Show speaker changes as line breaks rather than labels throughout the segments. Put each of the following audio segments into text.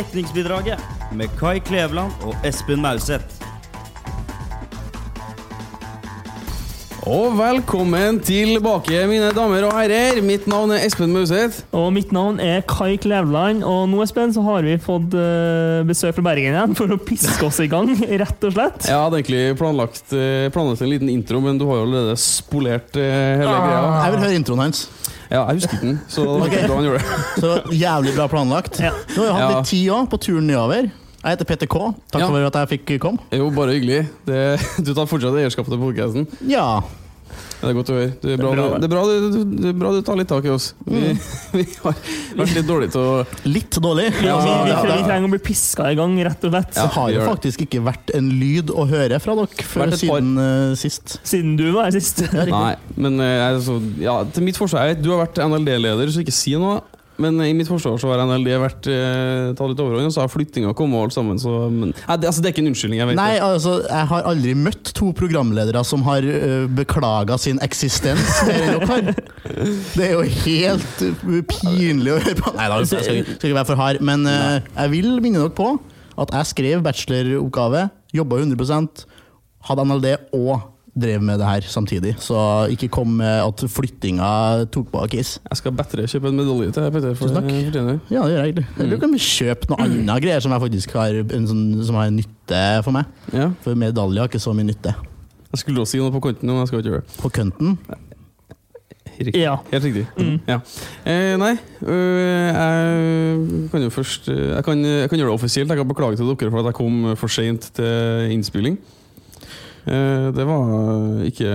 Dekningsbidraget med Kai Kleveland og Espen Mauseth.
Og velkommen tilbake, mine damer og herrer. Mitt navn er Espen Mauseth.
Og mitt navn er Kai Klevland, og nå Espen, så har vi fått eh, besøk fra Bergen igjen for å piske oss i gang, rett og slett.
Jeg hadde egentlig planlagt, eh, planlagt en liten intro, men du har jo allerede spolert eh, hele
Ah.
greia.
Jeg vil høre introen hans.
Ja, jeg husker den, så det var
okay.
ikke han gjorde det.
Så jævlig bra planlagt.
Ja.
Du har jo hatt
Ja.
litt tid òg, på turen nedover. Jeg heter Petter K. Takk
Ja.
for at jeg fikk komme.
Jo, bare hyggelig. Det, du tar fortsatt eierskapet til podkasten.
Ja.
Det er godt å høre. Det er bra,
Det er bra,
det, det er bra, du, det er bra du tar litt tak i oss. Vi, vi har vært litt dårlige til å
Litt dårlig.
Ja,
Altså,
vi, vi, vi trenger å bli piska i gang, rett og slett.
Det har jo faktisk ikke vært en lyd å høre fra dere før siden uh, sist.
Siden du var her sist.
Nei, men uh, er ja, til mitt forsvar Du har vært NLD-leder, så ikke si noe. Men i mitt forsvar så har NLD vært eh, tatt litt overhånd, og så har flyttinga kommet og alt sammen. Så, men, nei, det, altså, det er ikke en unnskyldning. Jeg vet
Nei, altså, jeg har aldri møtt to programledere som har uh, beklaga sin eksistens mer enn dere har. Det er jo helt uh, pinlig å høre på. Nei da, jeg skal, ikke- skal ikke være for hard, men uh, jeg vil minne dere på at jeg skrev bacheloroppgave, jobba 100% hadde NLD og drev med det her samtidig. Så ikke kom med at flyttinga tok på Kiss.
Jeg skal bedre kjøpe en medalje til deg, Petter. For
Tusen takk.
du.
Ja, det gjør jeg Du Eller kan kjøpe noe annet greier som jeg faktisk har, en sånn, som har nytte for meg.
Ja.
For medalje har ikke så mye nytte.
Jeg skulle også si noe på kanten, men jeg skal ikke gjøre det.
På kønten
Riktig.
Ja.
Helt riktig.
Mm.
Ja. Eh, nei, øh, jeg kan jo først øh, jeg kan, jeg kan gjøre det offisielt. Jeg kan beklage til dere for at jeg kom for seint til innspilling. Eh, det var ikke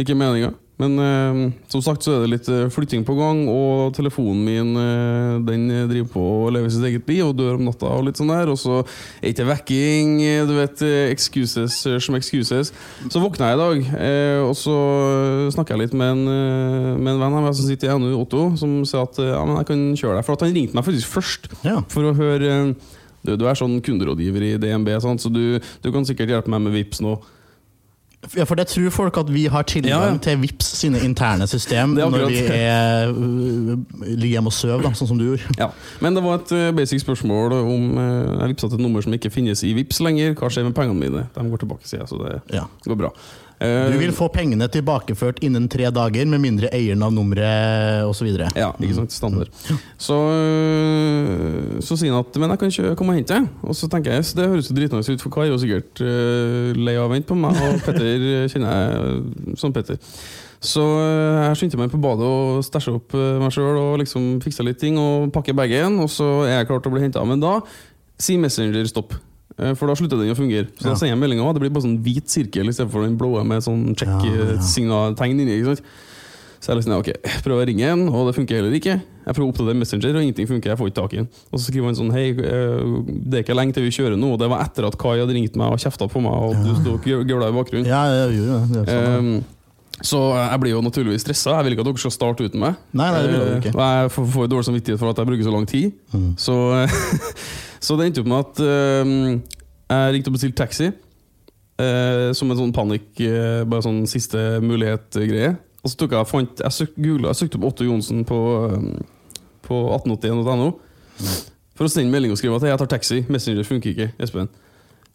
ikke meninga. Men eh, som sagt så er det litt eh, flytting på gang, og telefonen min eh, den driver på å leve sitt eget liv og dør om natta. Og litt sånn der Og så er ikke vekking, eh, du vet, excuses som excuses. Så våkna jeg i dag, eh, og så snakka jeg litt med en, med en venn av meg som sitter i NU, Otto, som sa at ja, men jeg kan kjøre deg. For at han ringte meg faktisk først
Ja.
for å høre du, du er sånn kunderådgiver i DNB, sant? så du, du kan sikkert hjelpe meg med Vips nå.
Ja, for det tror folk at vi har tilgang
Ja, ja.
til Vips sine interne system når vi er, uh, ligger hjemme og sover, sånn som du gjorde.
Ja. Men det var et eh, basic spørsmål om eh, Jeg vippsa til et nummer som ikke finnes i Vips lenger. Hva skjer med pengene mine? De går tilbake, sier jeg, så det
Ja.
går bra. Eh,
Du vil få pengene tilbakeført innen tre dager, med mindre eieren av nummeret osv.
Ja, ikke sant? Standard. Så, øh, så sier han at Men jeg kan ikke komme og hente deg. Og så tenker jeg det høres jo dritnice ut, for Kai er jo sikkert uh, lei av å vente på meg, og Petter kjenner jeg som Petter. Så jeg skyndte meg på badet og stæsja opp meg sjøl og liksom fiksa litt ting og pakker bagen, og så er jeg klar til å bli henta. Men da sier Messenger stopp. Eh, For da slutter den å fungere. Så
Ja.
da sender jeg meldinga, det blir bare sånn hvit sirkel istedenfor den blå med sånn
check-signal
Tegn inni. ikke sant? Så jeg liksom, ok, prøver å ringe en, og det funker heller ikke. Jeg prøver å oppdatere Messenger, og ingenting funker. jeg får ikke tak i den. Og så skriver han sånn Hei, eh, det er ikke lenge til vi kjører nå. Og det var etter at Kai hadde ringt meg og kjefta på meg, og du sto og gø- gøla i bakgrunnen.
Ja, jeg gjorde det. det. sånn.
Um, så jeg blir jo naturligvis stressa. Jeg vil ikke at dere skal starte uten meg.
Nei, nei, det vil jeg
Eh,
ikke.
Og jeg får, får dårlig samvittighet for at jeg bruker så lang tid.
Mm.
Så, så det endte opp med at um, jeg ringte og bestilte taxi. eh, som en sånn panikk, eh, bare sånn siste mulighet-greie. Og så tok jeg, fant, jeg søk, googlet, jeg søkte opp Otto Johnsen på, på 1881.no for å sende melding og skrive at jeg tar taxi. Messenger funker ikke. Espen.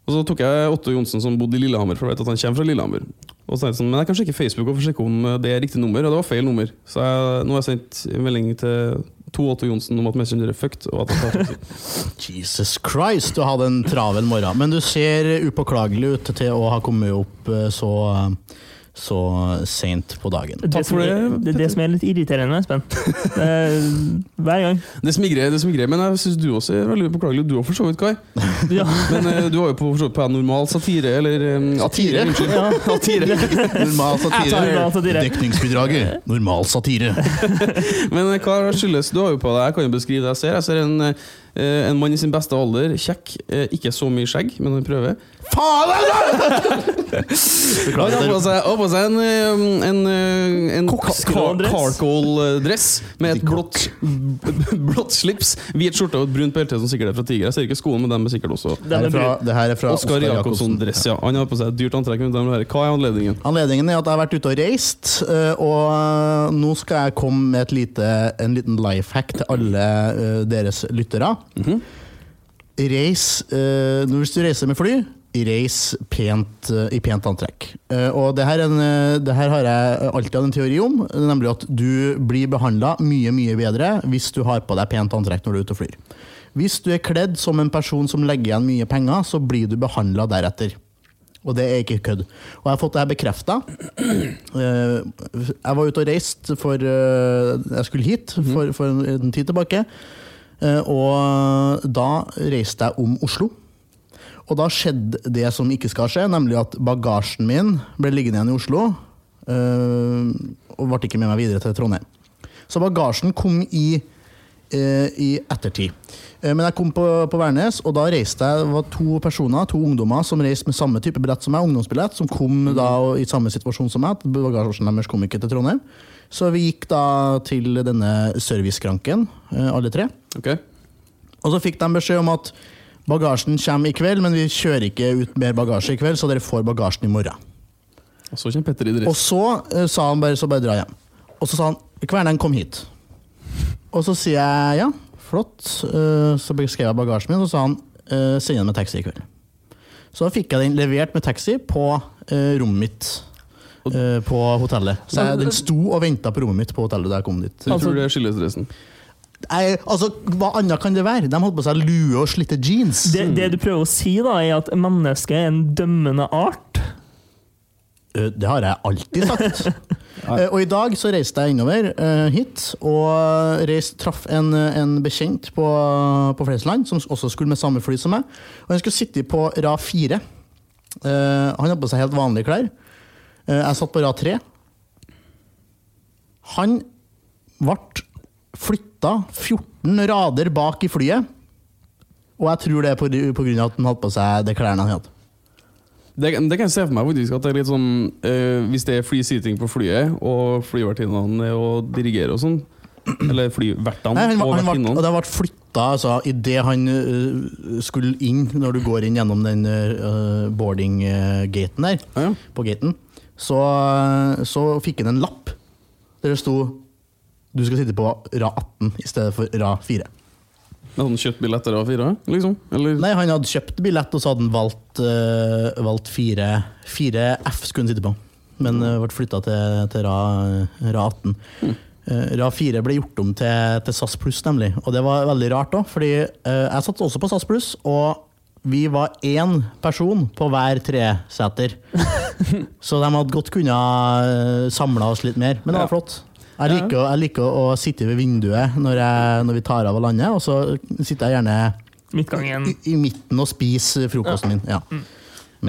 Og så tok jeg Otto Johnsen som bodde i Lillehammer, for jeg vet at han kommer fra Lillehammer. Og så jeg sånn, Men jeg kan sjekke Facebook og få sjekke om det er riktig nummer, og det var feil nummer. Så jeg, nå har jeg sendt en melding til to Otto Johnsen om at Messenger er fucked.
Jesus Christ, du hadde en travel morgen. Men du ser upåklagelig ut til å ha kommet opp eh, så, så seint på dagen.
Det, som
for det,
det, det som er litt irriterende, Espen. Eh, Hver gang.
Det smigrer, det smigrer, men jeg syns du også er veldig påklagelig. Du har for så vidt, Kai.
Ja.
Men eh, du har jo på, for så vidt på normal satire, eller Atire,
Satire?
Unnskyld.
Ja.
Atire.
Normal
satire.
Dekningsbidraget. Normal satire.
Men eh, hva skyldes Du har jo på deg, jeg kan jo beskrive det jeg ser. Jeg ser en, eh, en mann i sin beste alder, kjekk, eh, ikke så mye skjegg, men han prøver.
Faen!
Han har på seg, har på seg en, eh, en, eh, en carcoal-dress med et blått, blått slips, hvit skjorte og et brunt belte som sikkert er fra Tiger. Jeg ser ikke skoene, men de er sikkert også
Det
er
her er fra,
brun.
det her er fra
Oskar Jakobsson-dress. Ja. Han har på seg et dyrt antrekk. men Hva er anledningen?
Anledningen er at jeg har vært ute og reist, eh, og nå skal jeg komme med et lite, en liten life hack til alle eh, deres lyttere.
Mhm.
Reis eh, Hvis du reiser med fly, reis pent, eh, i pent antrekk. Eh, og det her, er en, eh, det her har jeg alltid hatt en teori om, nemlig at du blir behandla mye, mye bedre hvis du har på deg pent antrekk når du er ute og flyr. Hvis du er kledd som en person som legger igjen mye penger, så blir du behandla deretter. Og det er ikke kødd. Og jeg har fått det her bekrefta. Jeg var ute og reiste for Jeg skulle hit for, for en tid tilbake. Eh, Og da reiste jeg om Oslo. Og da skjedde det som ikke skal skje, nemlig at bagasjen min ble liggende igjen i Oslo. eh, Og ble ikke med meg videre til Trondheim. Så bagasjen kom i, eh, i ettertid. Men jeg kom på, på Værnes, og da reiste jeg, det var to personer, to ungdommer som reiste med samme type billett som meg, ungdomsbillett, som kom da i samme situasjon som meg. Bagasjen deres kom ikke til Trondheim. Så vi gikk da til denne serviceskranken, alle tre.
Ok.
Og så fikk de beskjed om at bagasjen kommer i kveld, men vi kjører ikke ut mer bagasje i kveld, så dere får bagasjen i morgen.
Og så kommer Petter i
Og så uh, sa han bare så bare dra hjem. Og så sa han Kverneren, kom hit. Og så sier jeg ja, flott. Uh, Så beskrev jeg bagasjen min, og så sa han uh, send den med taxi i kveld. Så da fikk jeg den levert med taxi på rommet mitt eh, på hotellet. Så jeg, den sto og venta på rommet mitt på hotellet da jeg kom dit.
Jeg
Altså-
tror det er skillesdressen.
Jeg, altså, Hva annet kan det være? De holdt på seg lue og slitte jeans.
Det, det du prøver å si, da, er at mennesket er en dømmende art.
Eh, Det har jeg alltid sagt. Eh, og i dag så reiste jeg innover eh, hit, og reist, traff en, en bekjent på, på Flesland, som også skulle med samme fly som meg. Og han skulle sitte på rad fire. Han hadde på seg helt vanlige klær. Jeg satt på rad tre. Han ble flytta 14 rader bak i flyet. Og jeg tror det er på, på grunn av at han hadde på seg de klærne han hadde.
Det, det kan jeg se for meg faktisk at det er litt sånn eh, Hvis det er free seating på flyet, og flyvertinnene er dirigerer og sånn, eller flyvertene og vertinnene
det ble flytta altså, idet han uh, skulle inn, når du går inn gjennom den uh, boarding-gaten der,
ja, ja.
på gaten, så, så fikk han en lapp der det sto du skal sitte på rad 18 i stedet for rad 4.
Hadde han kjøpt billett til rad 4? liksom? Eller?
Nei, han hadde kjøpt billett, og så hadde han valgt, øh, valgt 4, 4F skulle han sitte på. Men øh, ble flytta til, til rad, ra 18. Eh, Rad 4 ble gjort om til, til SAS Pluss, nemlig. Og det var veldig rart òg, fordi eh, jeg satt også på SAS Pluss, og vi var én person på hver treseter. Så de hadde godt kunnet samla oss litt mer. Men det var flott. Jeg liker, jeg liker å sitte ved vinduet når, jeg, når vi tar av og lander, og så sitter jeg gjerne
Midtgangen.
i, i midten og spiser frokosten min. Ja.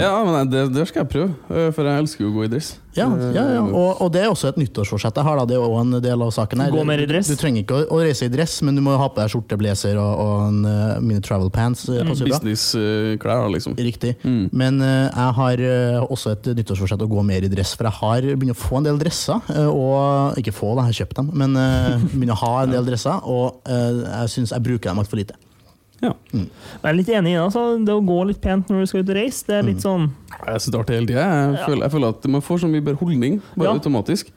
Ja, men det, det skal jeg prøve, eh, for jeg elsker jo å gå i dress.
Ja,
Eh,
ja, ja. Og, og det er også et nyttårsforsett jeg har. da, Det er også en del av saken her.
Gå mer i dress.
Du, du trenger ikke å, å reise i dress, men du må ha på deg skjorte, blazer og, og en uh, mini travel pants. Mm.
Businessklær, uh, liksom.
Riktig.
Mm.
Men uh, jeg har eh, også et nyttårsforsett å gå mer i dress, for jeg har begynt å få en del dresser. eh, og Ikke få, da, jeg har kjøpt dem, men uh, begynner å ha en del dresser, og eh, jeg syns jeg bruker dem altfor lite.
Ja.
Jeg er litt enig i det. Altså. Det å gå litt pent når du skal ut og reise, det er
Mm.
litt sånn
Jeg syns det er artig hele tida. Jeg, føler- jeg føler at man får så mye bedre holdning, bare
Ja.
automatisk.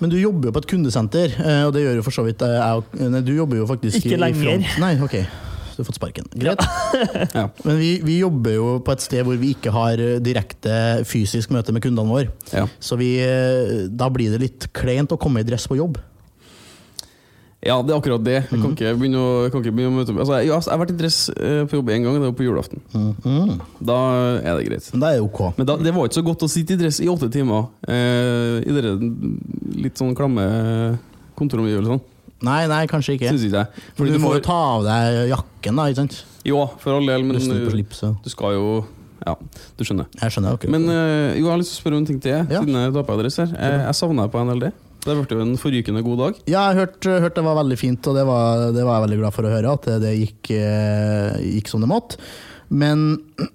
Men du jobber jo på et kundesenter, eh, og det gjør jo for så vidt eh, jeg Nei, du jobber jo faktisk
Ikke lenger.
front. Nei, ok. Du har fått sparken. Greit.
Ja.
Men vi, vi jobber jo på et sted hvor vi ikke har eh, direkte fysisk møte med kundene våre.
Ja.
Så vi, da blir det litt kleint å komme i dress på jobb.
Ja, det er akkurat det. Jeg kan ikke begynne å, jeg begynne å møte altså, jeg, jeg har vært i dress eh, på jobb én gang, det var på julaften.
Mm.
Da er det greit.
Men det er ok.
Men da, det var ikke så godt å sitte i dress i åtte timer eh, i dere litt sånn klamme kontoromgivelsene.
Nei, nei, kanskje ikke.
Ikke Fordi
du må
får-
jo ta av deg jakken, da. ikke sant?
Jo, for all del, men
på
eh, du skal jo Ja, du skjønner.
Jeg skjønner akkurat.
Men eh, jo, jeg har lyst til å spørre om en ting til,
Ja.
siden jeg tar på adresse her. Jeg, jeg savna deg på NLD. Det ble jo en forrykende god dag.
Ja, jeg hørte hørt det var veldig fint, og det var, det var jeg veldig glad for å høre. At det, det gikk, eh, gikk som det måtte. Men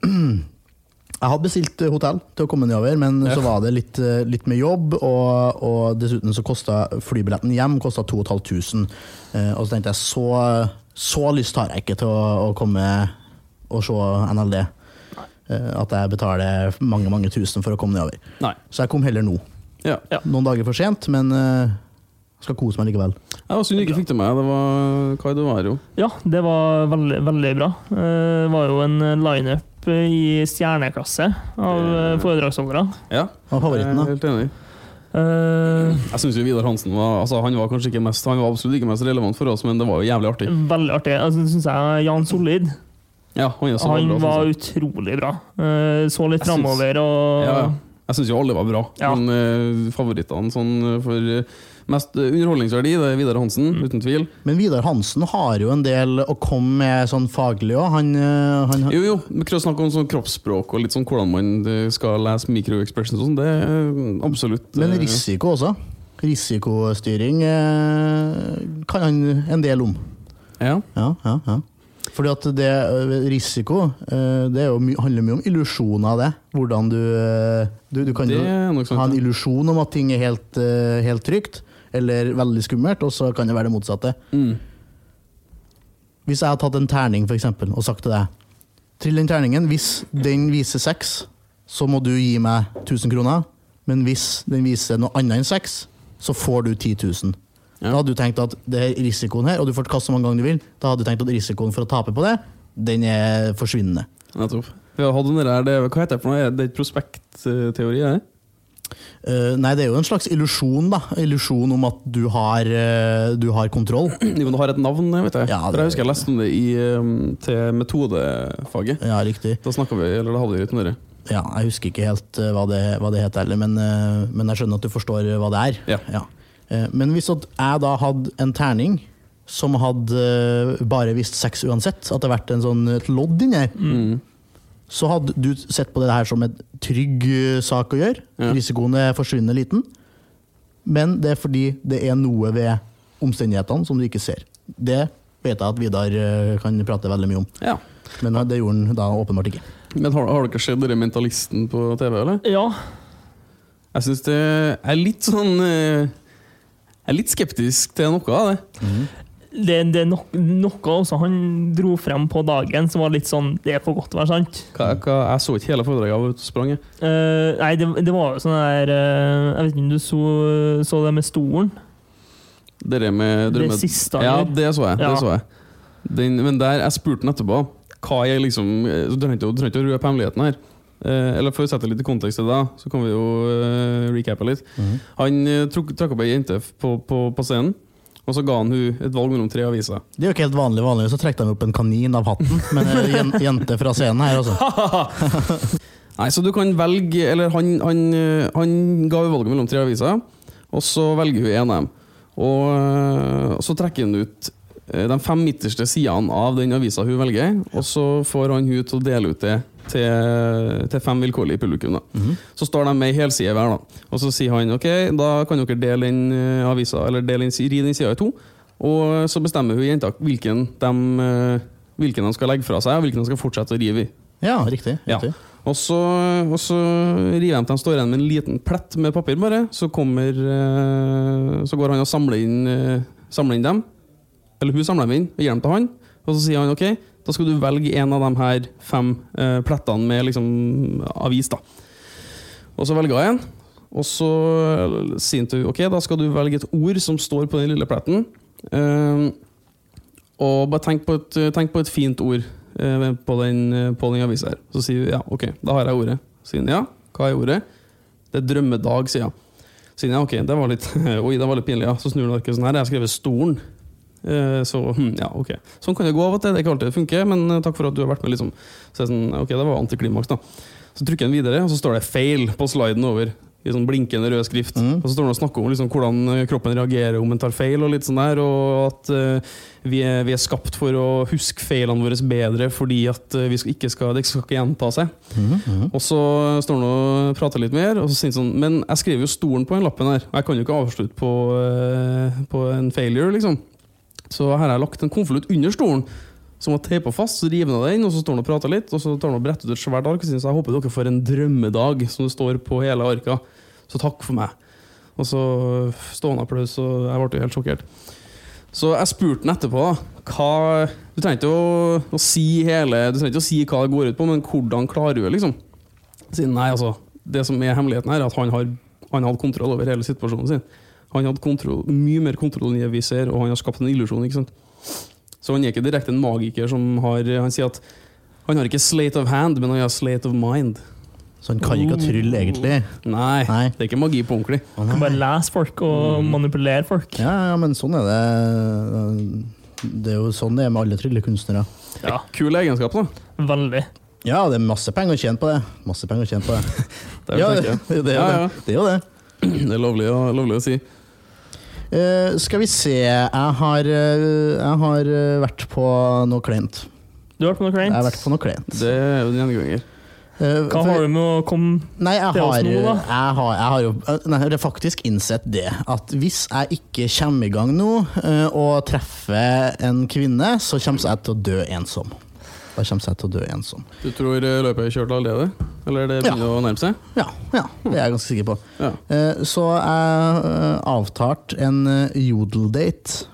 jeg hadde bestilt hotell til å komme nedover, men
Ja.
så var det litt, eh, litt med jobb. Og, og dessuten så kosta flybilletten hjem kosta 2500. Eh, og så tenkte jeg så, så lyst har jeg ikke til å, å komme og se NLD. At jeg betaler mange mange tusen for å komme nedover.
Nei.
Så jeg kom heller nå.
Ja.
Ja.
Noen dager for sent, men uh, Skal kose meg likevel.
Jeg var synd du ikke fikk til meg. Det var Kai Duvario.
Ja, det var veldig, veldig bra. Eh, Det var jo en lineup i stjerneklasse av eh, foredragsholdere.
Ja,
er favoritten,
jeg er
da?
helt enig.
Uh,
Jeg syns Vidar Hansen var altså, Han var kanskje ikke mest Han var absolutt ikke mest relevant for oss, men det var jo jævlig artig.
Veldig artig. Altså, syns jeg Jan Solid
Ja, Han, er så
han
bra,
var utrolig bra. Uh, Så litt framover og
ja, ja. Jeg syns jo alle var bra,
Ja.
men uh, favorittene sånn eh, for uh, mest underholdningsverdi, det er Vidar Hansen,
Mm.
uten tvil.
Men Vidar Hansen har jo en del å komme med sånn faglig òg. Han, han
Jo, jo, vi kan snakke om sånn kroppsspråk og litt sånn hvordan man skal lese microexpressions og sånn. Det er absolutt
Men risiko også. Risikostyring kan han en del om.
Ja.
Ja, ja, ja. Fordi at det eh, risiko eh, Det my handler mye om illusjoner av det. Hvordan du eh, Du, du kan jo ha en illusjon om at ting er helt, helt trygt, eller veldig skummelt, og så kan det være det motsatte.
Mm.
Hvis jeg har tatt en terning for eksempel, og sagt til deg Trill den terningen. Hvis den viser seks, så må du gi meg 1000 kroner. Men hvis den viser noe annet enn seks, så får du 10 000.
Ja.
Da hadde du tenkt at det er risikoen her, og du får kaste så mange ganger du vil, da hadde du tenkt at risikoen for å tape på det, den er forsvinnende.
Nettopp. Vi har hatt der, det, hva heter det for noe? Er Det er prospektteori? er det?
Eh, nei, det er jo en slags illusjon, da. Illusjon om at du har, uh, du har kontroll.
Jo, det har et navn, vet jeg.
Ja, det-
For jeg husker jeg leste om det i, um, til metodefaget.
Ja, riktig.
Da snakka vi, eller da hadde vi litt om det.
Ja, jeg husker ikke helt uh, hva det, hva det heter heller, men, men jeg skjønner at du forstår hva det er.
Ja.
Eh, Men hvis at jeg da hadde en terning som hadde eh, bare visst seks uansett, at det hadde vært en sånn et lodd inni her,
Mm.
så hadde du sett på det her som en trygg eh, sak å gjøre.
Ja.
Risikoen er forsvinnende liten. Men det er fordi det er noe ved omstendighetene som du ikke ser. Det vet jeg at Vidar eh, kan prate veldig mye om,
Ja.
men det gjorde han da åpenbart ikke.
Men har, har dere sett dere Mentalisten på TV, eller?
ja,
Jeg syns det er litt sånn eh, Jeg er litt skeptisk til noe av det.
det, det er no, noe også han dro frem på dagen som var litt sånn Det er for godt til å være sant.
Hva, hva, jeg så ikke hele foredraget av ute og sprang.
Eh, nei, det, det var jo sånn der uh, Jeg vet ikke om du så, så det med stolen?
Det med
Det
med
siste han gjorde?
det så jeg.
Ja.
Det så jeg. Den, men der, jeg spurte han etterpå hva jeg liksom eh, du trenger ikke å røpe hemmeligheten her. Eh, eller For å sette litt i kontekst til det, så kan vi jo uh, recappe litt. Han uh, trakk trakk opp ei jente på, på, på scenen, og så ga han hun et valg mellom tre aviser.
Det er jo ikke helt vanlig. Vanligvis så trekker han opp en kanin av hatten, men en jente fra scenen her, altså.
Nei, så du kan velge Eller han, han, eh, han ga jo valget mellom tre aviser, og så velger hun en av dem. Og eh, så trekker han ut eh, de fem midterste sidene av den avisa hun velger, og så får han hun til å dele ut det til, til fem vilkårlige publikum. Da. Så står de med ei helside hver, da. og så sier han ok, da kan dere dele den eh, avisa, eller dele den, ri den sida i to. Og så bestemmer hun jenta hvilken de, eh, hvilken de skal legge fra seg, og hvilken de skal fortsette å rive i.
Ja, riktig.
Ja. Og så, og så river de til de står igjen med en liten plett med papir, bare. Så kommer eh, Så går han og samler inn, eh, samler inn dem. Eller hun samler dem inn og gir dem til han. Og så sier han ok, da skal du velge en av de her fem eh, plettene med liksom avis. da. Og så velger jeg en. Og så sier han til ok, da skal du velge et ord som står på den lille pletten. Eh, og bare tenk på et, tenk på et fint ord eh, på den, på den avisa her. Så sier hun ja, ok, da har jeg ordet. Sier han ja, hva er ordet? Det er drømmedag, sier jeg. Sier han ja, ok, det var litt Oi, det var litt pinlig, ja. Så snur han arket sånn her, jeg har skrevet stolen. Eh, Så hm, ja, ok. Sånn kan det gå av og til. Det er ikke alltid det funker, men eh, takk for at du har vært med. liksom. Så jeg det sånn, ok, det var antiklimaks, da. Så trykker han videre, og så står det 'feil' på sliden over. I sånn blinkende rød skrift.
Mm.
Og så står han og snakker om liksom, hvordan eh, kroppen reagerer om en tar feil, og litt sånn der, og at uh, vi, er, vi er skapt for å huske feilene våre bedre fordi at vi skal, ikke skal, det skal ikke gjenta seg.
Mm. Mm.
Og så står han og prater litt mer, og så sier han sånn Men jeg skriver jo stolen på den lappen her, og jeg kan jo ikke avslutte på, uh, på en failure, liksom. Så her har jeg lagt en konvolutt under stolen som var teipa fast. Så river han den, og så står han og prater litt, og så tar han og bretter ut et svært ark så jeg håper dere får en drømmedag, som det står på hele arka. Så takk for meg. Og så stående applaus, og jeg ble jo helt sjokkert. Så jeg spurte han etterpå hva Du trenger ikke å, å si hele Du trenger ikke å si hva det går ut på, men hvordan klarer du det, liksom? Siden nei, altså Det som er hemmeligheten her, er at han har han hadde kontroll over hele situasjonen sin. Han hadde kontroll, mye mer kontroll enn det vi ser, og han har skapt en illusjon. ikke sant? Så han er ikke direkte en magiker som har Han sier at han har ikke slate of hand, men han har slate of mind.
Så han kan ikke ha tryll, egentlig.
Nei,
Nei.
det er ikke magi på ordentlig.
Han
Kan bare lese folk og manipulere folk.
Ja, ja, men sånn er det. Det er jo sånn det er med alle tryllekunstnere.
Ja,
Kul egenskap, da.
veldig.
Ja, det er masse penger å tjene på det. Masse penger å tjene på det.
Det er,
Ja, det, det, er jo
Ja, ja.
det. det er jo det.
det er lovlig, å- lovlig å si.
Eh, skal vi se Jeg har, eh, jeg har eh, vært på noe kleint.
Du har vært på noe
Jeg har vært på noe kleint.
Det er jo en gjenganger.
Uh,
Hva
for-
har du med å komme
Nei,
til oss nå, da?
jeg har, jeg har jo nei, jeg har faktisk innsett det. At hvis jeg ikke kommer i gang nå uh, og treffer en kvinne, så kommer jeg til å dø ensom. Da kommer jeg til å dø ensom.
Du tror eh, løpet er kjørt allerede? Eller det
Ja.
å nærme seg?
Ja, ja, det er jeg ganske sikker på.
Ja.
Eh, Så jeg uh, avtalt en eh, jodeldate.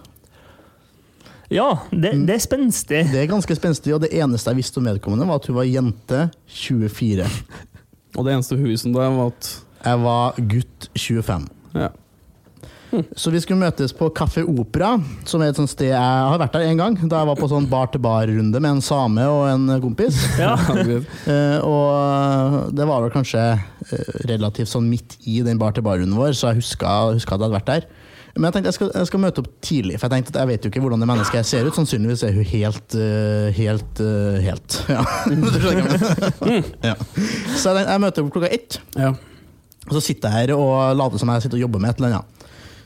Ja, det,
Mm.
det er spenstig.
Det er ganske spenstig, og det eneste jeg visste om vedkommende, var at hun var jente 24.
Og det eneste hun visste om deg, var at
Jeg var gutt 25.
ja.
Så vi skulle møtes på Kaffe Opera, som er et sånt sted jeg har vært der en gang. Da jeg var på sånn bar-til-bar-runde med en same og en kompis.
Ja.
Eh, og det var vel kanskje eh, relativt sånn midt i den bar-til-bar-runden vår, så jeg huska, huska at jeg hadde vært der. Men jeg tenkte jeg skal, jeg skal møte opp tidlig, for jeg tenkte at jeg vet jo ikke hvordan det mennesket jeg ser ut. Sannsynligvis er hun helt eh, helt eh, helt. Ja. Mener. ja. Så jeg, jeg møter opp klokka ett.
Ja.
Og så sitter jeg her og later som jeg sitter og jobber med et eller annet.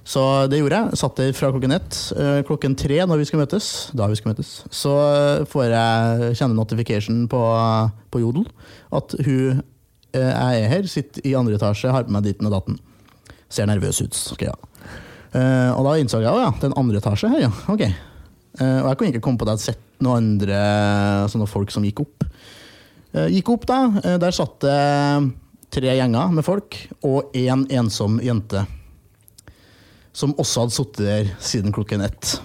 Så det gjorde jeg. Satt der fra klokken ett. Eh, Klokken tre når vi skulle møtes, da vi skulle møtes, så eh, får jeg kjenne notification på, på Jodel at hun eh, jeg er her, sitter i andre etasje, har på meg ditten og datten. Ser nervøs ut. Ok, ja. Og da innså jeg at ja, det er en andre etasje her, ja. Ok. Og jeg kunne ikke komme på at jeg hadde sett noen andre sånne folk som gikk opp. Gikk opp, da. Der satt det tre gjenger med folk og én ensom jente. Som også hadde sittet der siden klokken ett.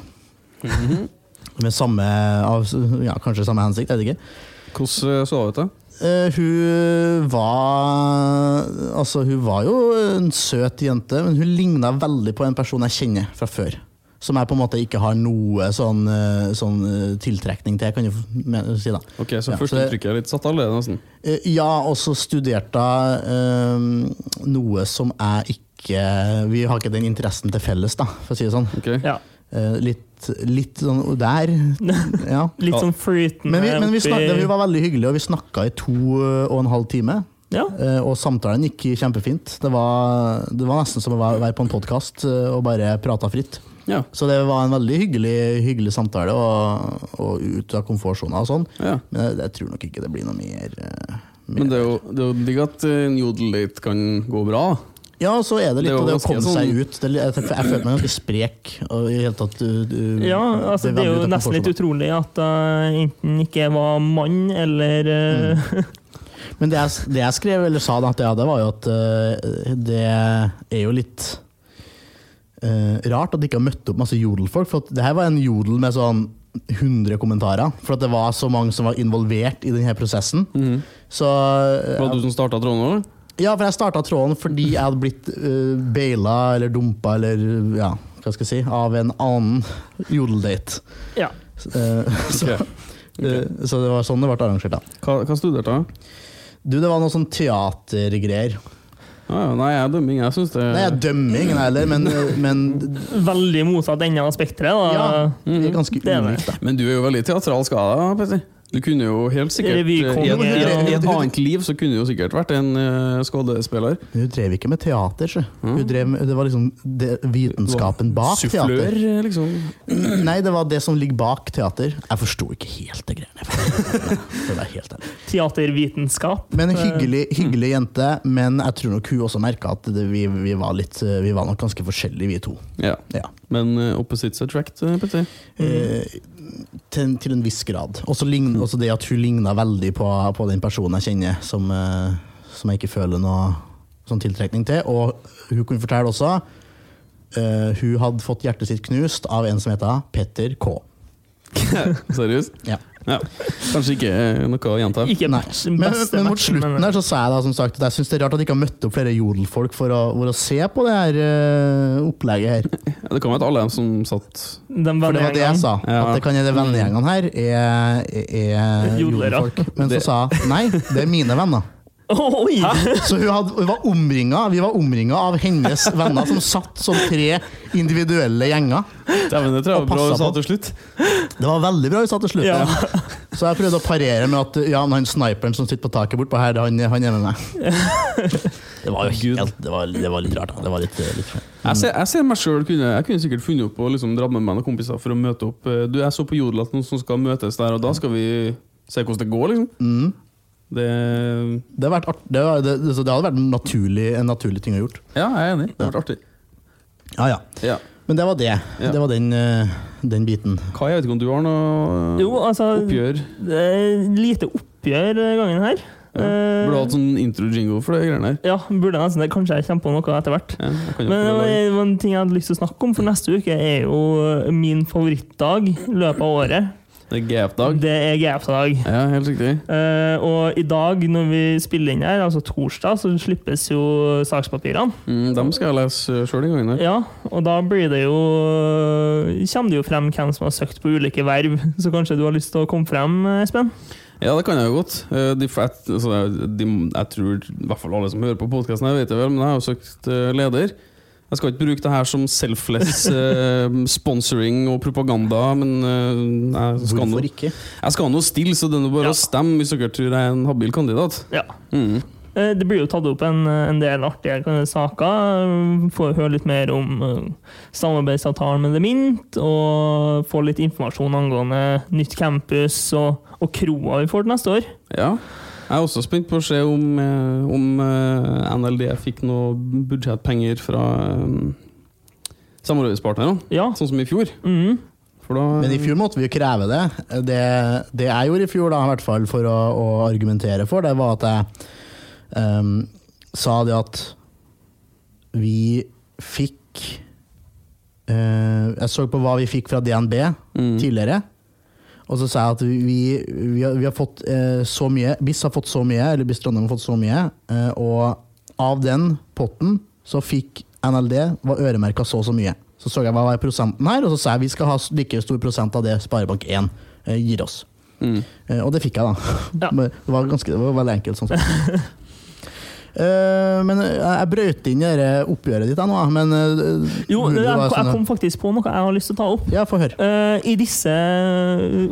Med samme av, ja, Kanskje samme hensikt, jeg vet ikke.
Hvordan eh, så hun ut, da?
Uh, hun var Altså, hun var jo en søt jente, men hun ligna veldig på en person jeg kjenner fra før. Som jeg på en måte ikke har noe sånn, eh, sånn tiltrekning til, kan du si. da
Ok, Så
Ja,
første
så det-
inntrykket er litt satt allerede, nesten.
Ja, og så studerte jeg uh, noe som jeg ikke Vi har ikke den interessen til felles, da, for å si det sånn.
Okay.
Ja.
Eh, litt, litt sånn der. Ja.
Litt sånn flytende
Men, vi, men vi, snakket, vi var veldig hyggelige, og vi snakka i to og en halv time.
Ja.
Eh, Og samtalen gikk kjempefint. Det var, det var nesten som å være på en podkast og bare prata fritt.
Ja.
Så det var en veldig hyggelig, hyggelig samtale, og, og ut av komfortsona og sånn.
ja.
Men jeg, jeg tror nok ikke det blir noe mer. eh, mer.
Men det er jo, det er jo digg at eh, en jodeldate kan gå bra.
Ja, så er det litt
Det er
av det å komme seg
sånn-
ut. Det, jeg, jeg føler meg ganske sprek. Og i hele tatt, du, du,
Ja, altså det er jo nesten litt utrolig at jeg enten ikke var mann eller eh,
Mm. Men det jeg, det jeg skrev eller sa, da, at jeg det var jo at uh, det er jo litt uh, rart at de ikke har møtt opp masse jodelfolk. For at det her var en jodel med sånn 100 kommentarer. For at det var så mange som var involvert i denne prosessen. Så uh,
Var det du som starta tråden?
Ja, for jeg starta tråden fordi jeg hadde blitt uh, baila eller dumpa eller ja, hva skal jeg si, av en annen jodeldate.
Ja.
Uh, så,
okay.
Okay. Uh, så det var sånn det ble arrangert, da.
Hva, hva studerte du?
Du, det var noe sånn teatergreier.
Ah, nei, jeg er dømming. Jeg syns det
Nei, jeg dømmer ingen heller, men, men
Veldig motsatt ende av spekteret.
ja, det er ganske
er
ulikt, da.
Men du er jo veldig teatralsk av deg, Petter. Du kunne jo helt sikkert I et, i, et, annet liv så kunne du jo sikkert vært en uh, skuespiller.
Men Hun drev ikke med teater, så.
Mm.
Hun drev med, det var liksom det, vitenskapen bak
Sufflør,
teater.
liksom.
Nei, det var det som ligger bak teater. Jeg forsto ikke helt det greiene. Det var helt.
Teatervitenskap.
Men
Eh,
hyggelig, hyggelig jente, men jeg tror nok hun også merka at det, vi, vi, var litt, vi var nok ganske forskjellige, vi to.
Ja.
Ja.
Men uh, opposites attract, uh, Petter.
Eh, til, til en viss grad. Også, lign, også det at hun ligna veldig på, på den personen jeg kjenner, som, eh, som jeg ikke føler noe sånn tiltrekning til. Og hun kunne fortelle også eh, Hun hadde fått hjertet sitt knust av en som heter Petter K.
Seriøst?
Ja.
Ja. Kanskje ikke eh, noe å gjenta.
Ikke
Nei. Men,
beste
men mot
matchen,
slutten
men-
der så sa jeg da som sagt at jeg syns det er rart at de ikke har møtt opp flere jodelfolk for å, for å se på det her uh, opplegget her.
Ja, det kan være at alle dem som satt
De
For det var det jeg sa.
Ja.
At det kan hende vennegjengene her er, er
er
jodelfolk. Men så sa jeg nei, det er mine venner.
Oi!
Så hun, hadde, hun var omringa, vi var omringa av hennes venner som satt som tre individuelle gjenger.
Dæven, det tror jeg var bra hun sa til slutt.
Det var veldig bra hun sa til slutt.
Ja.
Så jeg prøvde å parere med at ja, men han sniperen som sitter på taket bortpå her, han, han er med meg. Det var jo helt, det var, det var litt rart. Da. Det var litt, litt
Jeg ser, jeg ser meg selv kunne, Jeg kunne sikkert funnet opp og liksom dratt med meg noen kompiser for å møte opp. Du, Jeg så på Jodel at noen som skal møtes der, og da skal vi se hvordan det går, liksom.
mm.
Det,
det, har vært art, det, var, det, det hadde vært en naturlig, en naturlig ting å gjort.
ja, jeg er enig. Det hadde vært artig.
Ja, ja.
Ja.
Men det var det.
Ja.
Det var den, eh, den biten.
Kai, jeg vet ikke om du har noe
Jo, altså
oppgjør?
det er Lite oppgjør gangen her.
Ja.
Eh,
Burde hatt sånn intro-jingo for det greiene her.
Ja, burde jeg nesten det. Kanskje jeg kommer på noe etter hvert.
Ja,
Men en ting jeg hadde lyst til å snakke om, for neste uke er jo min favorittdag i løpet av året.
Det er GF-dag.
Det er GF-dag.
Ja, helt riktig.
Uh, og i dag, når vi spiller inn her, altså torsdag, så slippes jo sakspapirene.
Mm, dem skal jeg lese sjøl en gang. der.
Ja, og da blir det jo Kommer det jo frem hvem som har søkt på ulike verv, så kanskje du har lyst til å komme frem, Espen?
Ja, det kan jeg jo godt. Eh, De, altså, de, jeg tror i hvert fall alle som hører på podkasten, vet det vel, men jeg har jo søkt eh, leder. Jeg skal ikke bruke det her som selfless eh, sponsoring og propaganda, men eh, jeg skal, nå,
noe ikke?
jeg skal nå stille, så det er bare
Ja.
å stemme hvis dere tror jeg er en habil kandidat.
Ja.
Mm.
Eh, Det blir jo tatt opp en, en del artige saker. Får høre litt mer om samarbeidsavtalen med The Mint, og få litt informasjon angående nytt campus og, og kroa vi får til neste år.
Ja. Jeg er også spent på å se om, eh, om eh, NLD fikk noe budsjettpenger fra eh, samarbeidspartnerne,
Ja.
sånn som i fjor. For da
Men i fjor måtte vi jo kreve det. Det, det jeg gjorde i fjor, da, i hvert fall for å, å argumentere for, det var at jeg um, sa det at vi fikk uh, Jeg så på hva vi fikk fra DNB
Mm.
tidligere. Og så sa jeg at vi, vi, har, vi har fått eh, så mye BIS har fått så mye, eller BIS Trondheim har fått så mye, eh, og av den potten så fikk NLD var øremerka så og så mye. Så så jeg hva var prosenten her, og så sa jeg vi skal ha like stor prosent av det Sparebank1 eh, gir oss.
Mm.
Eh, og det fikk jeg, da.
Ja.
Det var, ganske, det var veldig enkelt. sånn men jeg, jeg brøt inn i det oppgjøret ditt, jeg nå, men eh,
Jo, jeg, jeg
sånn-
kom faktisk på noe jeg har lyst til å ta opp.
Ja, få høre.
Eh, I disse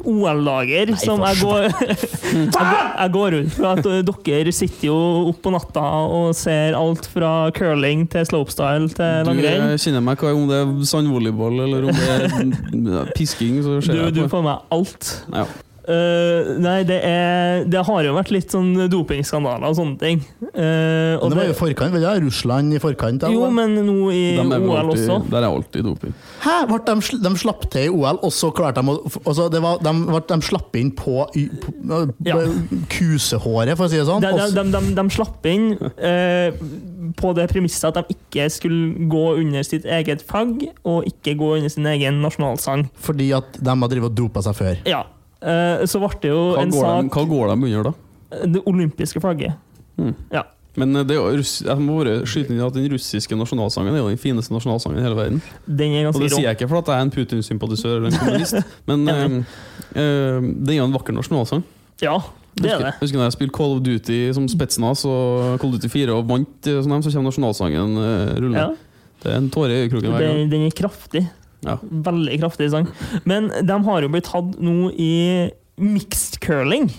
OL-dager som jeg går, jeg går Jeg går ut fra at eh, dere sitter jo opp på natta og ser alt fra curling til slopestyle til langrenn.
Du kjenner meg hva om det er sandvolleyball eller om det er pisking, så
Du,
jeg på.
du får med alt.
Ja.
Eh, nei, det er Det har jo vært litt sånn dopingskandaler og sånne ting. Uh, og
Men det var jo forkant, vel? Ja, Russland i forkant. Eller?
jo, men nå i OL
alltid,
også.
Der er alltid doping.
Hæ? Vart de, de slapp til i OL, og så klarte de å altså det var, de, vart, de slapp inn på, på, på
Ja.
kusehåret, for å si det sånn.
De, de, de, de, de slapp inn uh, på det premisset at de ikke skulle gå under sitt eget flagg, og ikke gå under sin egen nasjonalsang.
fordi at de har drevet og dopa seg før.
Ja. Eh, så ble det jo
Hva
en
sak de, hva går de under da?
Det olympiske flagget.
Hmm.
Ja.
Men eh, det er jeg må bare skyte inn at den russiske nasjonalsangen er jo den fineste nasjonalsangen i hele verden.
Den er
Og det sier jeg ikke fordi jeg er en Putin-sympatisør eller en kommunist, men eh, eh, det er jo en vakker nasjonalsang.
Ja, det er det.
husker når jeg spilte Call of Duty som Spetsnaz og Call of Duty 4 og vant, eh, sånn, så kommer nasjonalsangen uh, rullende.
Ja.
Det er en tåre i øyekroken hver gang.
Den, den er kraftig.
Ja.
Veldig kraftig sang. Men de har jo blitt tatt nå i mixed curling.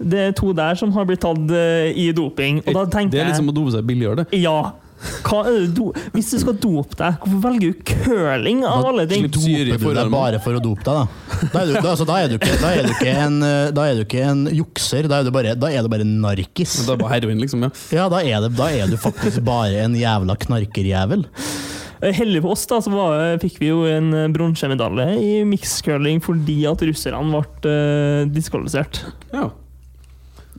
Det er to der som har blitt tatt eh, i doping. Og da tenker
Det er liksom å dope seg billigere, det.
Ja. Hva er det do Hvis du skal dope deg, hvorfor velger du curling av alle ting?
Doper du deg bare for å dope deg, da? Da er du, da, altså, da er du, ikke, da er du, ikke, en, eh, da er du ikke en jukser, da er du bare, da er du bare narkis.
Da er bare heroin, liksom. ja
Ja, da er, det, da er du faktisk bare en jævla knarkerjævel.
Eh, Heldig for oss da, så var, fikk vi jo en eh, bronsemedalje i mixcurling fordi at russerne ble uh, diskvalifisert.
Ja.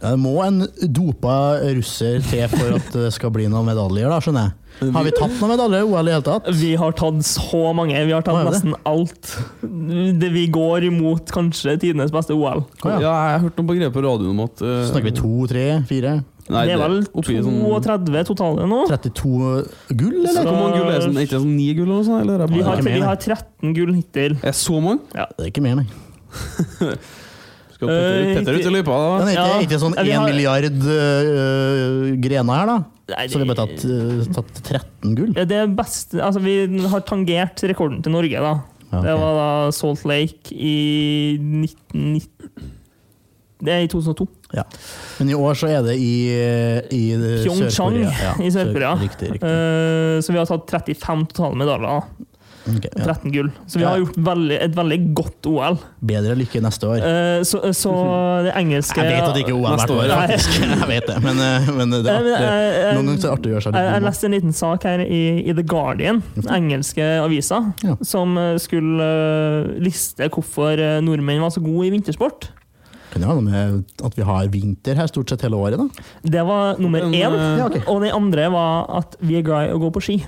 Det må en dopa russer til for at det skal bli noen medaljer, da, skjønner jeg. Har vi tatt noen medaljer i OL i det hele tatt?
Vi har tatt så mange. Vi har tatt nesten alt. Det vi går imot kanskje tidenes beste OL.
Ja.
Ja, jeg har hørt noen begreper på radioen om at uh,
Snakker vi to, tre, fire?
Nei,
det er vel
oppi sånn
32 totale nå.
32 gull,
Så
eller?
Hvor mange gull er det? Sånn, er ikke det sånn 9 gull eller noe sånt? Eller? er
Vi har, vi har 13 gull hittil.
Er så mange?
Det er ikke mer, nei.
Skal Petter,
Eh,
ut i løypa, da?
er ikke,
Ja.
er ikke sånn
Ja,
1
har-
milliard uh, grener her, da?
Nei,
Så vi har bare tatt, uh, tatt 13 gull?
Ja, Det er best, altså Vi har tangert rekorden til Norge, da.
Ja,
Det var da Salt Lake i 1990 Det er i 2002.
Ja. Men i år så er det i, i
Pyeongchang
Ja,
i Sør-Korea. Eh, så vi har tatt 35 totale medaljer.
Okay, ja.
13 gull. Så vi har gjort veldig, et veldig godt OL.
Bedre lykke neste år.
Uh, så, så det engelske
Jeg vet at det ikke er OL hvert
år,
faktisk. Jeg vet det, men, men det er artig.
eh,
Noen ganger er det artig å gjøre seg
Jeg, jeg
litt
leste en liten sak her i, i The Guardian, den engelske avisa,
Ja.
som eh, skulle eh, liste hvorfor eh, nordmenn var så gode i vintersport.
Kan jo ha noe med at vi har vinter her stort sett hele året, da.
Det var nummer én.
eh,
Ja, okay.
Og den andre var at vi er glad i å gå på ski.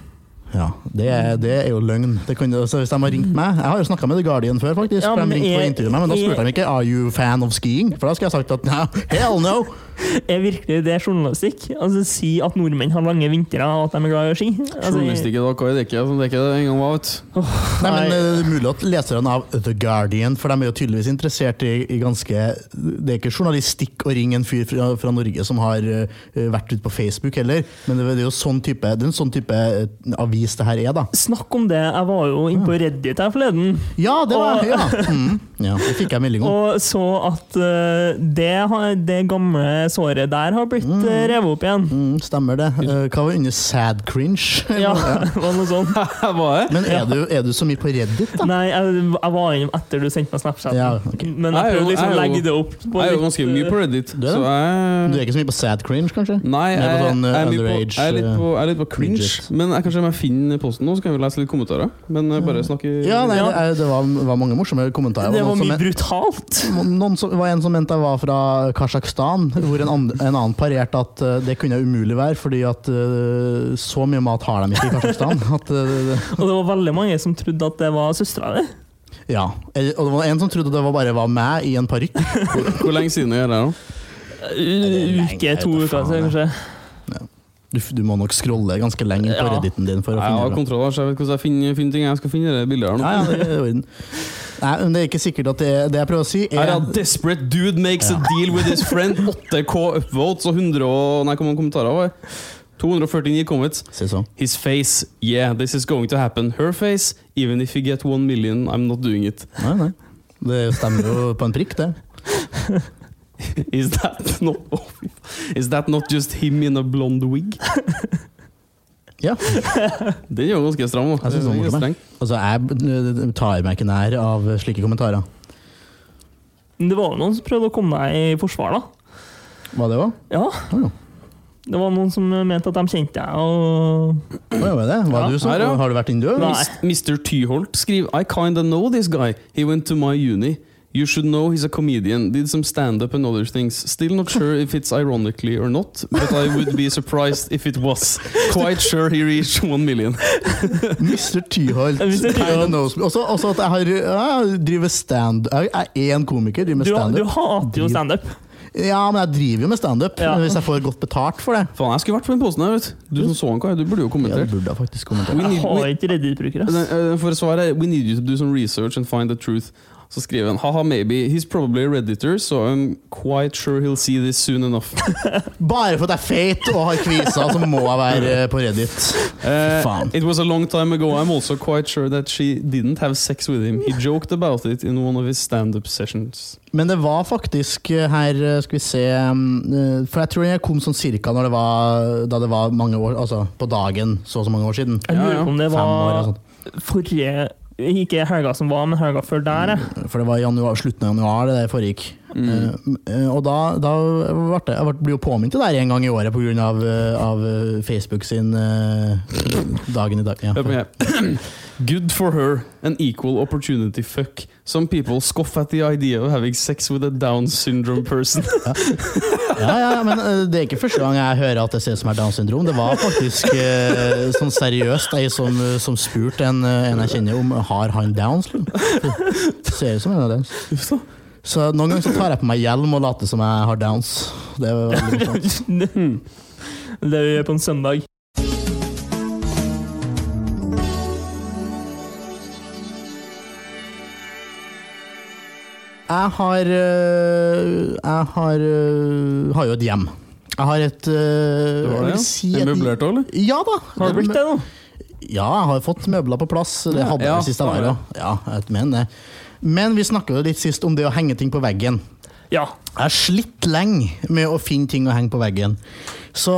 Ja, det er, det er jo løgn. Det kan, så hvis de har ringt meg Jeg har jo snakka med The Guardian før, faktisk.
Ja,
for
men
de ringte for å
er-
intervjue meg, men da spurte de ikke Are you fan of skiing. For da skal jeg ha sagt at no, hell no!
Er virkelig det journalistikk? Altså Si at nordmenn har lange vintre og at de er glad i ski? Altså,
Journalistikk i dag, Kai, det er ikke det er ikke det en gang var, du.
Nei, men
Nei.
Det er mulig at leserne av The Guardian, for de er jo tydeligvis interessert i, i ganske Det er ikke journalistikk å ringe en fyr fra, fra Norge som har uh, vært ute på Facebook heller, men det, er jo sånn type, det er en sånn type eh, avis det her er, da.
Snakk om det. Jeg var jo inne på Reddit her forleden.
Ja, det var
Og-
ja. Mm, ja, det fikk jeg melding om.
Og så at uh, det, det gamle såret der har blitt mm. revet opp igjen.
Mm, stemmer det. Eh, Hva var under sad cringe?
Ja, var noe sånt.
Men er du, er du så mye på Reddit, da?
Nei, jeg, jeg var inne etter du sendte meg Snapchat.
Ja, okay.
Men
Jeg
jeg prøvde liksom å legge det opp. på
Jeg er jo ganske mye på
eh,
Reddit,
Du er
så jeg
Du er ikke så mye på sad cringe, kanskje?
Nei, jeg,
på
jeg,
sånn,
er
uh,
litt på, jeg, er litt på, jeg er litt på cringe.
midget.
Men jeg, kanskje jeg finner posten nå, så kan vi lese litt kommentarer. Men eh, bare snakke
Ja, nei,
Ja.
det, det var, var mange morsomme kommentarer.
Det var mye brutalt.
Noen som, var en som mente jeg var fra Kasjokstan, hvor en, and, en annen parerte at uh, det kunne umulig være, fordi at uh, så mye mat har de ikke i Kasjokstan. At, eh,
Og det var veldig mange som trodde at det var søstera di.
ja. Og det var en som trodde det var bare var meg i en parykk.
Hvor, hvor lenge siden er det nå?
Uke, to uker siden, kanskje.
Du, du må nok scrolle ganske lenge på
Ja.
redditen din for å
Jeg
finne
har
det.
kontroll, så jeg vet hvordan jeg finner, finner ting. Jeg skal finne det bildet her nå.
Ja, ja, det er i orden. Nei, men det er ikke sikkert at det, det jeg prøver å si,
Her
er
er Desperate dude makes a deal with his friend. 8K upvotes og 100 og, Nei, hvor mange kommentarer var det? 249 comments.
Se så.
His face. Yeah, this is going to happen. Her face. Even if you get one million, I'm not doing it.
Nei, nei. Det stemmer jo på en prikk, det.
Is that not Is that not just him in a blonde wig?
Ja.
Den er jo ganske stram.
Jeg synes den var
er streng.
Altså, jeg eh, tar meg ikke nær av slike kommentarer.
Det var jo noen som prøvde å komme deg i forsvar, da.
Var det òg?
Ja.
ja.
Det var noen som mente at de kjente deg, og
Hva var det? Var
Ja.
du som,
Her, ja.
Har du vært inne, du?
Mr. Tyholt skriver I kinda know this guy. He went to my uni. You should know he's a comedian. Did some stand-up and other things. Still not sure if it's ironically or not, but I would be surprised if it was. Quite sure he reached one million.
Mr. Tyholt. Også, at jeg har jeg driver stand Jeg er én komiker, driver med
du, du hater jo standup.
Ja, men jeg driver jo med standup
Ja.
hvis jeg får godt betalt for det.
Faen, jeg skulle vært på den posten her, vet du. Du som så han, Kai, du burde jo
Ja,
kommentert.
burde jeg faktisk kommentert.
We
Jeg har ikke Reddit-brukere.
Den, eh, For svaret We need you to do some research and find the truth. Så skriver han haha, maybe. He's probably a redditor, so I'm quite sure he'll see this soon enough.
Bare for at det er feit og har kvisa, så må jeg være eh, på Reddit.
Uh,
faen.
it was a long time ago. I'm also quite sure that she didn't have sex with him. He joked about it in one of his stand-up sessions.
Men det var faktisk eh, her Skal vi se mm, For jeg tror jeg kom sånn cirka når det var, da det var mange år Altså på dagen, så og så mange år siden.
Jeg
Ja,
lurer på om det
Fem år og
var
sånt.
forrige Ikke helga som var, men helga før der.
For det var januar, slutten av januar det der foregikk. Eh, og da, da ble det, jeg ble- jo påminnet det der en gang i året pga. Av, eh, av Facebook sin uh, Dagen i dag. Ja.
Good for her, an equal opportunity fuck. Some people scoff at the idea of having sex with a Down syndrome person.
Ja, ja, men eh, det er ikke første gang jeg hører at det ser ut som er down syndrom. Det var faktisk eh, sånn seriøst ei som, som spurte en, en jeg kjenner om har han Downs. liksom. Ser ut som en av Downs.
Så.
Noen ganger så tar jeg på meg hjelm og later som jeg har Downs. Det er veldig morsomt.
det det vi gjør på en søndag.
Jeg har øh, Jeg har, øh, har jo et hjem. Jeg har et Det
Du har det, ja?
si et-
møblert òg, eller?
Ja da.
Har det blitt det, da?
Ja, jeg har fått møbler på plass. Det hadde jeg
Ja,
sist jeg var her. Ja, jeg mener det. Men vi snakka litt sist om det å henge ting på veggen.
Ja.
Jeg har slitt lenge med å finne ting å henge på veggen. Så,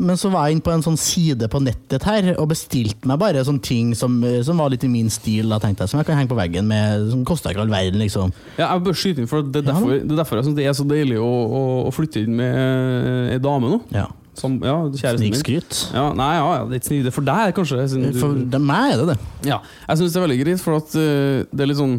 men så var jeg inne på en sånn side på nettet her og bestilte meg bare sånne ting som, som var litt i min stil. Da, tenkte jeg, Som jeg kan henge på veggen med. Som koster ikke all verden, liksom.
Ja, jeg bør skyte inn, for det er
Ja,
derfor, det er derfor jeg syns det er så deilig å, å, å flytte inn med eh, ei dame nå.
Ja.
Som, ja.
Snikskryt.
Ja, nei, ja, ja, det er ikke for deg, kanskje. du-
For meg er det det.
Ja, jeg syns det er veldig greit, for at uh, det er litt sånn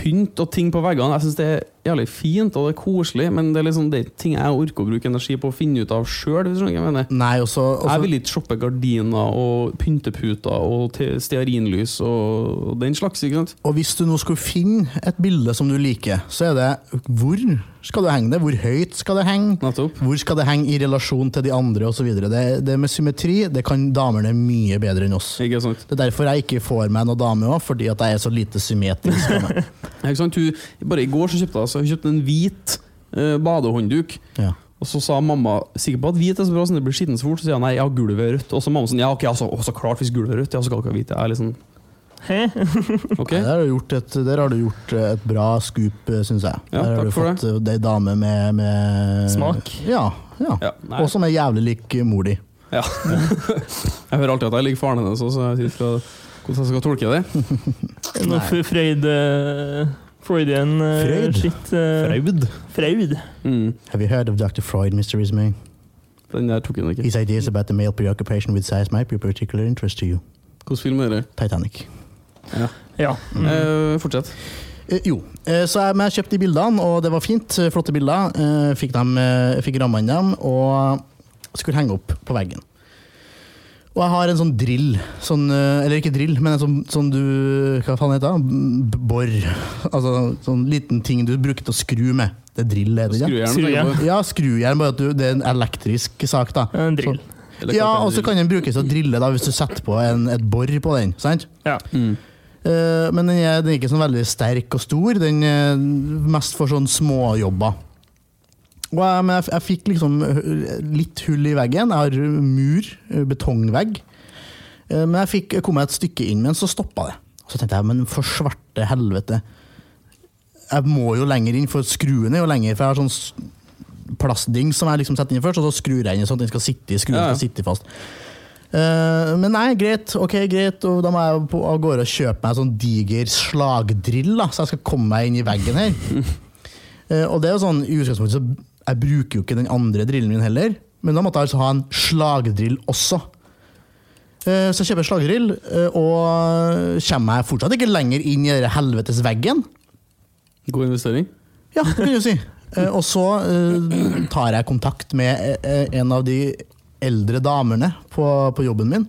pynt og ting på veggene. Jeg syns det er jævlig fint og det er koselig, men det er liksom det er ting jeg orker å bruke energi på å finne ut av sjøl. Jeg.
Nei, også, også
jeg vil ikke shoppe gardiner og pynteputer og stearinlys og den slags. ikke sant?
Og hvis du nå skulle finne et bilde som du liker, så er det hvor skal du henge det? Hvor høyt skal det henge? Hvor skal det henge i relasjon til de andre osv.? Det, det med symmetri det kan damene mye bedre enn oss. Det er derfor jeg ikke får meg noen dame òg, fordi at jeg er så lite symmetrisk.
Hun, bare i går så kjøpte jeg, altså, hun kjøpte en hvit uh, badehåndduk.
Ja.
Og så sa mamma sikker på at hvit er så bra, sånn det blir skitten så fort. Så sier jeg nei, jeg har gulvet rødt. Og så mamma sånn, ja ok, altså, å, så klart hvis gulvet er rødt, ja, så skal dere hvit, Jeg er litt sånn,
Hæ?
Nei,
Der, har du gjort et, der har du gjort et bra scoop, syns jeg.
Ja,
der har
takk
du fått eh, ei dame med, med
Smak.
Ja. ja.
Ja,
Og som er jævlig lik mor di.
ja. jeg hører alltid at jeg liker faren hennes, så jeg vet ikke hvordan jeg skal tolke det.
Noe. Freud eh, Freudian eh,
Freud?
shit. eh,
Fraud.
Freud.
Mm.
Have you heard of Dr. Freud, Mr. Ismay?
Den der tok hun ikke.
His ideas about the male preoccupation with size might be of particular interest to you.
Hvilken film er det?
Titanic.
Ja. Mm.
Eh, fortsett.
Eh, jo, eh, så jeg, jeg kjøpte de bildene, og det var fint. eh, Flotte bilder. Eh, fikk, dem, eh, fikk rammene dem, og skulle henge opp på veggen. Og jeg har en sånn drill, sånn, eller ikke drill, men en sånn, sånn du Hva faen heter det? Bor. Altså sånn liten ting du bruker til å skru med. Det er drill, er det ikke?
Skrujern.
Ja, skrujern, bare at du, det er en elektrisk sak, da.
En drill.
Så,
Ja, og så kan den brukes til å drille da, hvis du setter på en, et bor på den. sant?
Ja.
Mm.
Eh, men den er, den er ikke sånn veldig sterk og stor. Den er mest for sånn småjobber. Og jeg, men jeg, jeg fikk liksom eh, litt hull i veggen. Jeg har mur, eh, betongvegg. Eh, Men jeg fikk kom jeg et stykke inn, men så stoppa det. Så tenkte jeg, men for svarte helvete. Jeg må jo lenger inn, for skruen er jo lenger. For jeg har sånn plastding som jeg liksom setter inn først, og så skrur jeg inn sånn at den skal sitte i skruen skal sitte fast. Eh, men nei, greit, ok, greit, og da må jeg på, av gårde og kjøpe meg en sånn diger slagdrill, da, så jeg skal komme meg inn i veggen her. uh, og det er jo sånn, i utgangspunktet så jeg bruker jo ikke den andre drillen min heller, men da måtte jeg altså ha en slagdrill også. Uh, så jeg kjøper slagdrill, og kommer jeg fortsatt ikke lenger inn i den helvetes veggen.
God investering.
Ja, det kan du si. Og så tar jeg kontakt med en av de eldre damene på, på jobben min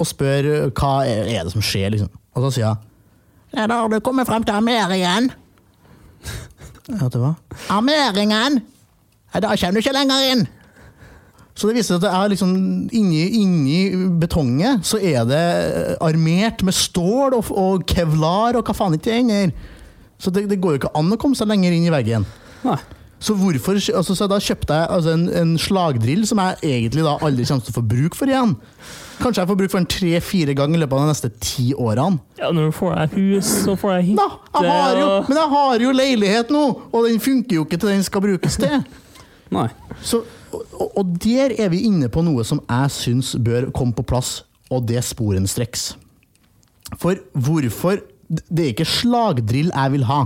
og spør hva er, er det som skjer. liksom. Og så sier hun ja, da har du kommet frem til armeringen. Vet det hva? Armeringen! Ja, da kommer du ikke lenger inn. Så det viser seg at det er liksom inni, inni betonget så er det eh, armert med stål og, og kevlar og hva faen ikke det ender. Så det, det går jo ikke an å komme seg lenger inn i veggen.
Nei.
Så hvorfor, altså, så da kjøpte jeg altså, en, en slagdrill som jeg egentlig da aldri kommer til å få bruk for igjen. Kanskje jeg får bruk for den tre-fire ganger i løpet av de neste ti årene.
ja, når du får deg hus, så får deg hytte
Da, jeg har jo,
og-
men jeg har jo leilighet nå, og den funker jo ikke til den skal brukes til.
Nei.
Så, og, og der er vi inne på noe som jeg syns bør komme på plass, og det sporenstreks. For hvorfor Det er ikke slagdrill jeg vil ha,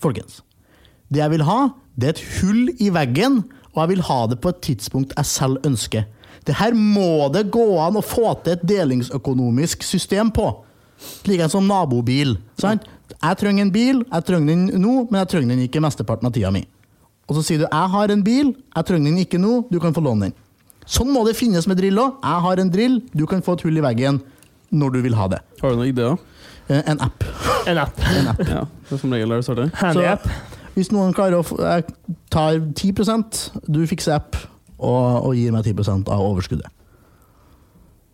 folkens. Det jeg vil ha, det er et hull i veggen, og jeg vil ha det på et tidspunkt jeg selv ønsker. Det her må det gå an å få til et delingsøkonomisk system på. En som nabobil. Sant? Jeg trenger en bil, jeg trenger den nå, men jeg trenger den ikke mesteparten av tida mi. Og så sier du 'jeg har en bil, jeg trenger den ikke nå, du kan få låne den'. Sånn må det finnes med drill òg. Jeg har en drill, du kan få et hull i veggen når du vil ha det.
Har du noen ideer?
Eh, En app.
En app.
En app.
Ja, det er som regel der det starter.
Handy
Så-
app.
Hvis noen klarer å Jeg tar 10 du fikser app, og, og gir meg 10 av overskuddet.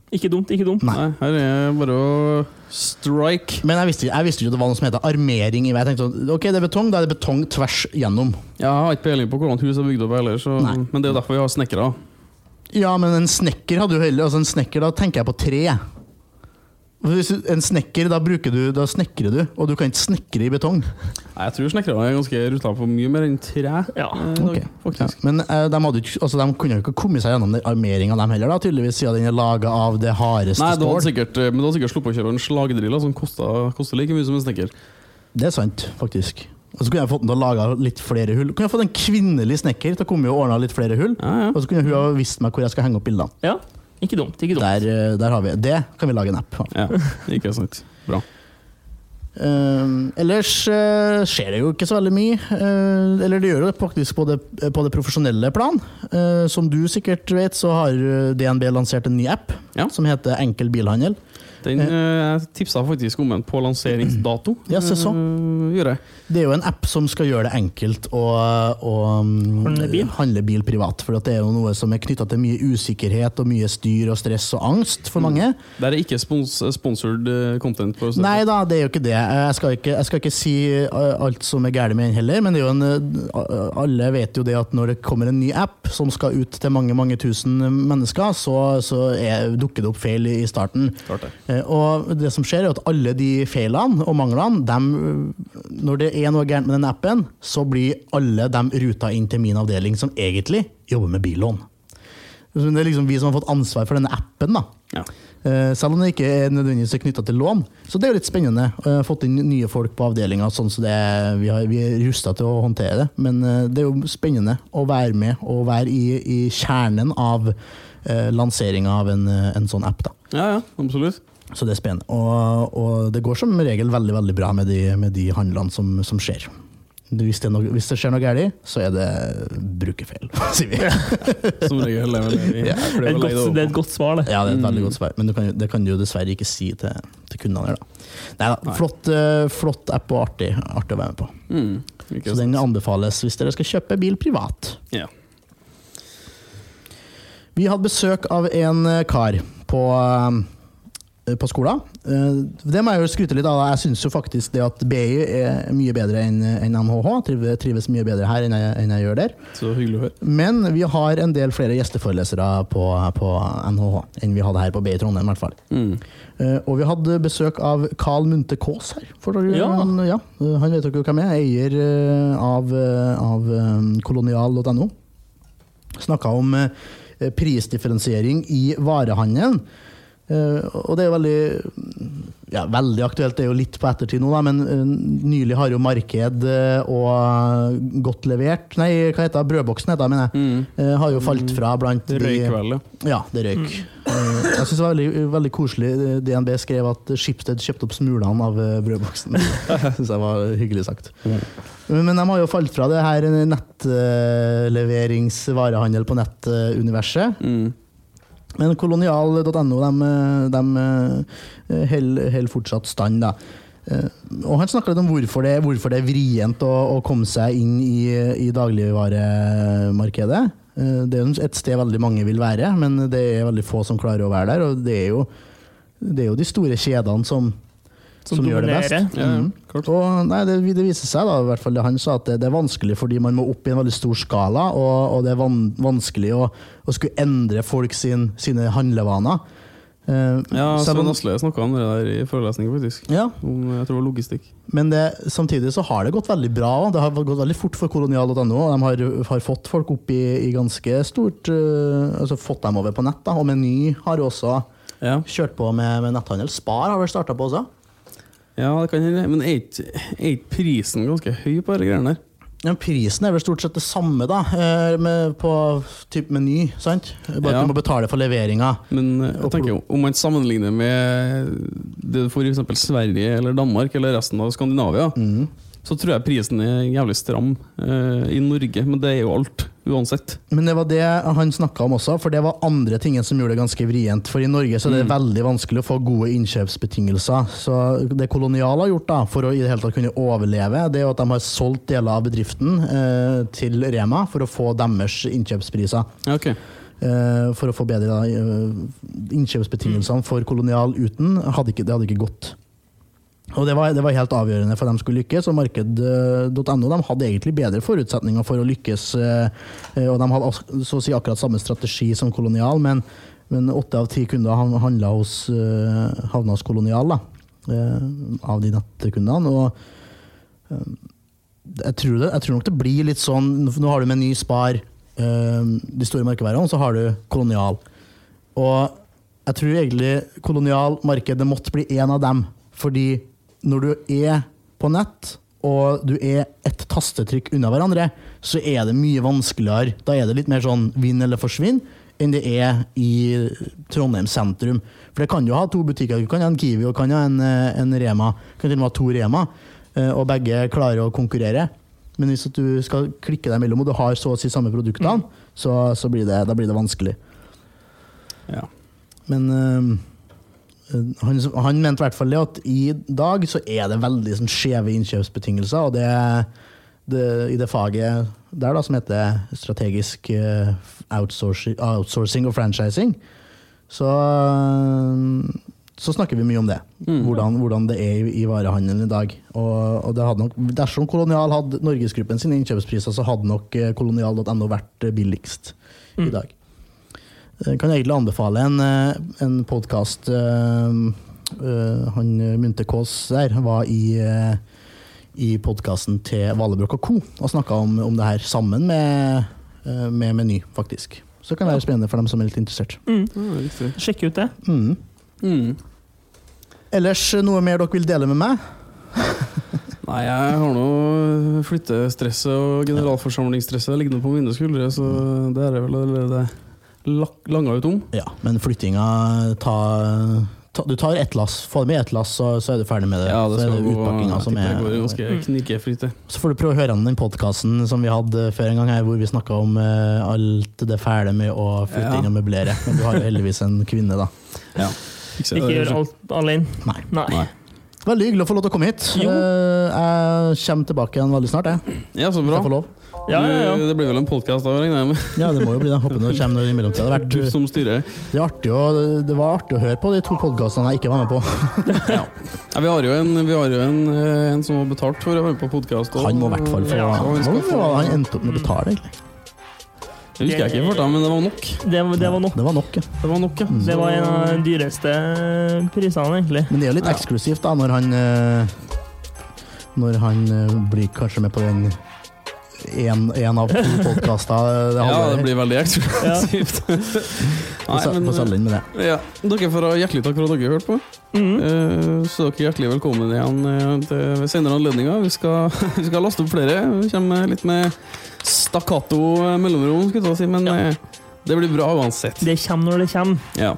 Ikke dumt, ikke dumt.
Nei.
Nei, her er bare å strike.
Men jeg visste, jeg visste ikke at det var noe som heter armering. Jeg tenkte sånn, ok, det er betong, da er det betong tvers gjennom.
Jeg har ikke peiling på hvordan hus er bygd opp heller, så, men det er jo derfor vi har snekkere.
Ja, men en snekker hadde jo heller altså En snekker, da tenker jeg på tre. Hvis en snekker, da bruker du Da snekrer du, og du kan ikke snekre i betong.
Nei, Jeg tror snekkere er ganske ruta på mye mer enn tre.
Ja.
eh, dag, faktisk.
Men eh, de, hadde, ikke- altså, de kunne jo ikke komme seg gjennom armeringa, dem heller, da, tydeligvis, siden den er laga av det hardeste
Nei, det
stål.
sikkert, eh, men du hadde sikkert sluppet å kjøpe en slagdrill som kosta, koster like mye som en snekker.
Det er sant, faktisk. Og så kunne jeg fått den til å lage litt flere hull. Kunne jeg fått en kvinnelig snekker til å komme og ordne litt flere hull.
Ja, ja.
Og så kunne hun ha visst meg hvor jeg skal henge opp bildene.
ja. Ikke dumt, ikke dumt.
Der, eh, der har vi Det kan vi lage en app av.
ja. Ikke sant. Bra.
Uh, ellers uh, skjer det jo ikke så veldig mye. Uh, eller det gjør det faktisk på det, på det profesjonelle plan. Som du sikkert vet, så har DNB lansert en ny app
Ja.
som heter Enkel bilhandel.
Den eh, Jeg tipsa faktisk om en på lanseringsdato.
Ja, se så.
Eh.
Det er jo en app som skal gjøre det enkelt å, å mm,
Handle bil?
handle bil privat. For det er jo noe som er knytta til mye usikkerhet og mye styr og stress og angst for mange.
Der er ikke spons sponsored eh, content. på stedet.
Nei da, det er jo ikke det. Jeg skal ikke, jeg skal ikke si alt som er galt med den heller, men det er jo en, alle vet jo det at når det kommer en ny app som skal ut til mange mange tusen mennesker, så, så er, dukker det opp feil i i starten.
Klart det.
Eh, Og det som skjer er at alle de feilene og manglene, dem, når det er noe gærent med den appen, så blir alle dem ruta inn til min avdeling, som egentlig jobber med billån. Så Det er liksom vi som har fått ansvar for denne appen. da.
Ja.
Eh, Selv om det ikke er nødvendigvis knytta til lån. Så det er jo litt spennende. Eh, Fått inn nye folk på avdelinga, sånn så det, vi, har, vi er rusta til å håndtere det. Men det er jo spennende å være med og være i, i kjernen av eh, lanseringa av en, en sånn app. da.
ja, ja, absolutt.
Så det er spennende. Og, og det går som regel veldig veldig bra med de, med de handlene som, som skjer. Hvis det, no, hvis det skjer noe galt, så er det brukerfeil, sier vi.
Som regel. er det
Ja,
Det er, et godt,
det
det er et godt svar, det.
Ja, det er et veldig
Mm.
godt svar, men du kan, det kan du jo dessverre ikke si til, til kundene. her, Da. Neida,
Nei.
flott, eh, flott app og artig, artig å være med på.
Mm,
Så
sant.
den anbefales hvis dere skal kjøpe bil privat.
Ja.
Vi hadde besøk av en eh, kar på, eh, på skolen. Eh, Det må jeg jo skryte litt av. Jeg syns jo faktisk det at BI er mye bedre enn NHH. Trives, trives mye bedre her enn jeg, enn jeg gjør der.
Så hyggelig å høre.
Men vi har en del flere gjesteforelesere på, på NHH enn vi hadde her på BI Trondheim. i hvert fall.
Mm.
Eh, og vi hadde besøk av Carl Munthe Kaas her.
Ja.
Han, ja, eh, han vet dere hvem er. Eier eh, av, eh, av eh, kolonial.no. Snakka om eh, prisdifferensiering i varehandelen. Eh, og det er jo veldig ja, veldig aktuelt, det er jo litt på ettertid nå, da, men eh, nylig har jo Marked eh, og Godt levert Nei, hva heter det? Brødboksen heter det, mener jeg.
Mm.
har jo falt fra blant
Det røyk vel, ja.
det røyk. Eh, Jeg synes det var veldig, veldig koselig. DNB skrev at Schibsted kjøpte opp smulene av brødboksen. Det synes jeg var hyggelig sagt. Men de har jo falt fra det her nettleveringsvarehandel på nett-universet.
Mm.
Men kolonial.no de, de holder fortsatt stand. da. Eh, Og Han snakka litt om hvorfor det, hvorfor det er vrient å, å komme seg inn i, i dagligvaremarkedet. Eh, Det er et sted veldig mange vil være, men det er veldig få som klarer å være der. Og det er jo, det er jo de store kjedene som,
Som
gjør det best.
Ja, ja,
Mhm. Og, nei, det, det viser seg, da, i hvert fall det han sa, at det, det er vanskelig fordi man må opp i en veldig stor skala, og, og det er van, vanskelig å, å skulle endre folk sin, sine handlevaner. Uh,
Ja, Svein Asle snakka om det der i forelesningen, faktisk.
ja,
Om, jeg tror det var logistikk.
men det, samtidig så har det gått veldig bra. Det har gått veldig fort for kolonial.no. De har, har fått folk opp i, i ganske stort uh, altså Fått dem over på nett. da, Og Meny har jo også
Ja.
kjørt på med, med netthandel. Spar har vel starta på også.
Ja, det kan hende. Men er ikke prisen ganske høy på disse greiene der?
Ja, prisen er vel stort sett det samme, da, eh, med, på type meny. sant? Bare
Ja.
at du må betale for leveringa.
Men eh, jeg tenker jo, om man sammenligner med det du får i f.eks. Sverige eller Danmark eller resten av Skandinavia,
Mm.
Så tror jeg prisen er jævlig stram eh, i Norge. Men det er jo alt, uansett.
Men det var det han snakka om også, for det var andre ting som gjorde det ganske vrient. For i Norge så er det
Mm.
veldig vanskelig å få gode innkjøpsbetingelser. Så det Kolonial har gjort da, for å i det hele tatt kunne overleve, det er at de har solgt deler av bedriften eh, til Rema for å få deres innkjøpspriser.
Okay ok.
Eh, for å få bedre da, eh, innkjøpsbetingelsene for Kolonial uten, hadde ikke, det hadde ikke gått. Og det var, det var helt avgjørende for at de skulle lykkes, og marked.no hadde egentlig bedre forutsetninger for å lykkes. eh, eh, Og de hadde så å si akkurat samme strategi som Kolonial, men åtte av ti kunder handla hos, eh, havna hos Kolonial, da, av de nettkundene. Og jeg tror, det, jeg tror nok det blir litt sånn Nå har du med ny Spar, de store merkevarene, og så har du Kolonial. Og jeg tror egentlig Kolonial marked måtte bli én av dem. Fordi når du er på nett, og du er ett tastetrykk unna hverandre, så er det mye vanskeligere. Da er det litt mer sånn vinn eller forsvinn enn det er i Trondheim sentrum. For det kan jo ha to butikker. Du kan ha en Kiwi og kan ha en, eh, en Rema. Du kan til og med ha to Rema, eh, og begge klarer å konkurrere. Men hvis at du skal klikke deg mellom, og du har så å si samme produktene, så, så blir det, da blir det vanskelig.
Ja.
Men øhm, han, han mente i hvert fall det at i dag så er det veldig sånn skjeve innkjøpsbetingelser, og det, det i det faget der da, som heter strategisk øh, outsourcing, outsourcing og franchising, så, så snakker vi mye om det.
Mm.
Hvordan, hvordan det er i, i varehandelen i dag. Og, og det hadde nok, dersom Kolonial hadde Norgesgruppen sine innkjøpspriser, så hadde nok øh, kolonial.no vært billigst billigst i
Mm.
dag. Jeg kan egentlig anbefale en, eh, en podkast Han Mynte Munte Kaas der var i, eh, i podkasten til Valebrokk og co. og snakka om, om det her sammen med, eh, med Meny, faktisk. Så det kan være spennende for dem som er litt interessert.
Mm.
Ja.
Sjekk ut det.
Mm.
Mm.
Ellers noe mer dere vil dele med meg?
Nei, jeg har nå flyttestresset og generalforsamlingsstresset liggende på mine skuldre, så det er vel allerede lak- langa ut om.
Ja, men flyttinga ta, ta, Du tar ett lass, får med ett lass, så, så er du ferdig med det.
Ja, det
så er det utpakkinga som er
det
Mm.
Så får du prøve å høre an den podkasten som vi hadde før en gang her, hvor vi snakka om uh, alt det fæle med å flytte
Ja.
inn og møblere. Men du har jo heldigvis en kvinne, da.
Ja.
Ikke gjør alt alene.
Nei.
Nei.
Nei.
Veldig hyggelig å få lov til å komme hit.
Jo.
Eh, jeg kommer tilbake igjen veldig snart, jeg.
Ja, så bra.
Ja, ja, ja.
Det blir vel en podkast da, regner jeg med.
Ja, det må jo bli det. Håper det kommer noe i mellomtida. Det, vært,
Du som styrer.
det, er artig å, det var artig å høre på de to podkastene jeg ikke var med på.
Ja, vi har jo en, vi har jo en, eh, en som har betalt for å være med på podkast.
Han må i hvert fall få
Ja,
han skal få-
han endte opp med å betale, egentlig?
Det husker jeg ikke i farta, men det var nok.
Det, det var nok.
Det var nok, ja.
Det var nok, ja.
Mm.
Det var en av de dyreste prisene, egentlig.
Men det er jo litt
Ja.
eksklusivt da, når han eh, Når han eh, blir kanskje med på den én av to podkaster. Det
Ja, det blir veldig eksklusivt.
Få
Nei,
sa-
men
selge inn med det.
ja, Dere får ha hjertelig takk for at dere hørte på.
Mm.
Eh, Så er hjertelig velkommen igjen eh, til ved senere anledninger. Vi skal, vi skal laste opp flere. Vi kommer litt med stakkato eh, mellomrom, skulle jeg si, men
Ja.
det blir bra uansett.
Det kommer når det kommer.
Ja.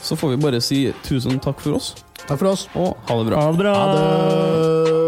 Så får vi bare si tusen takk for oss,
Takk for oss.
og ha det bra.
Ha det bra.
Ha det.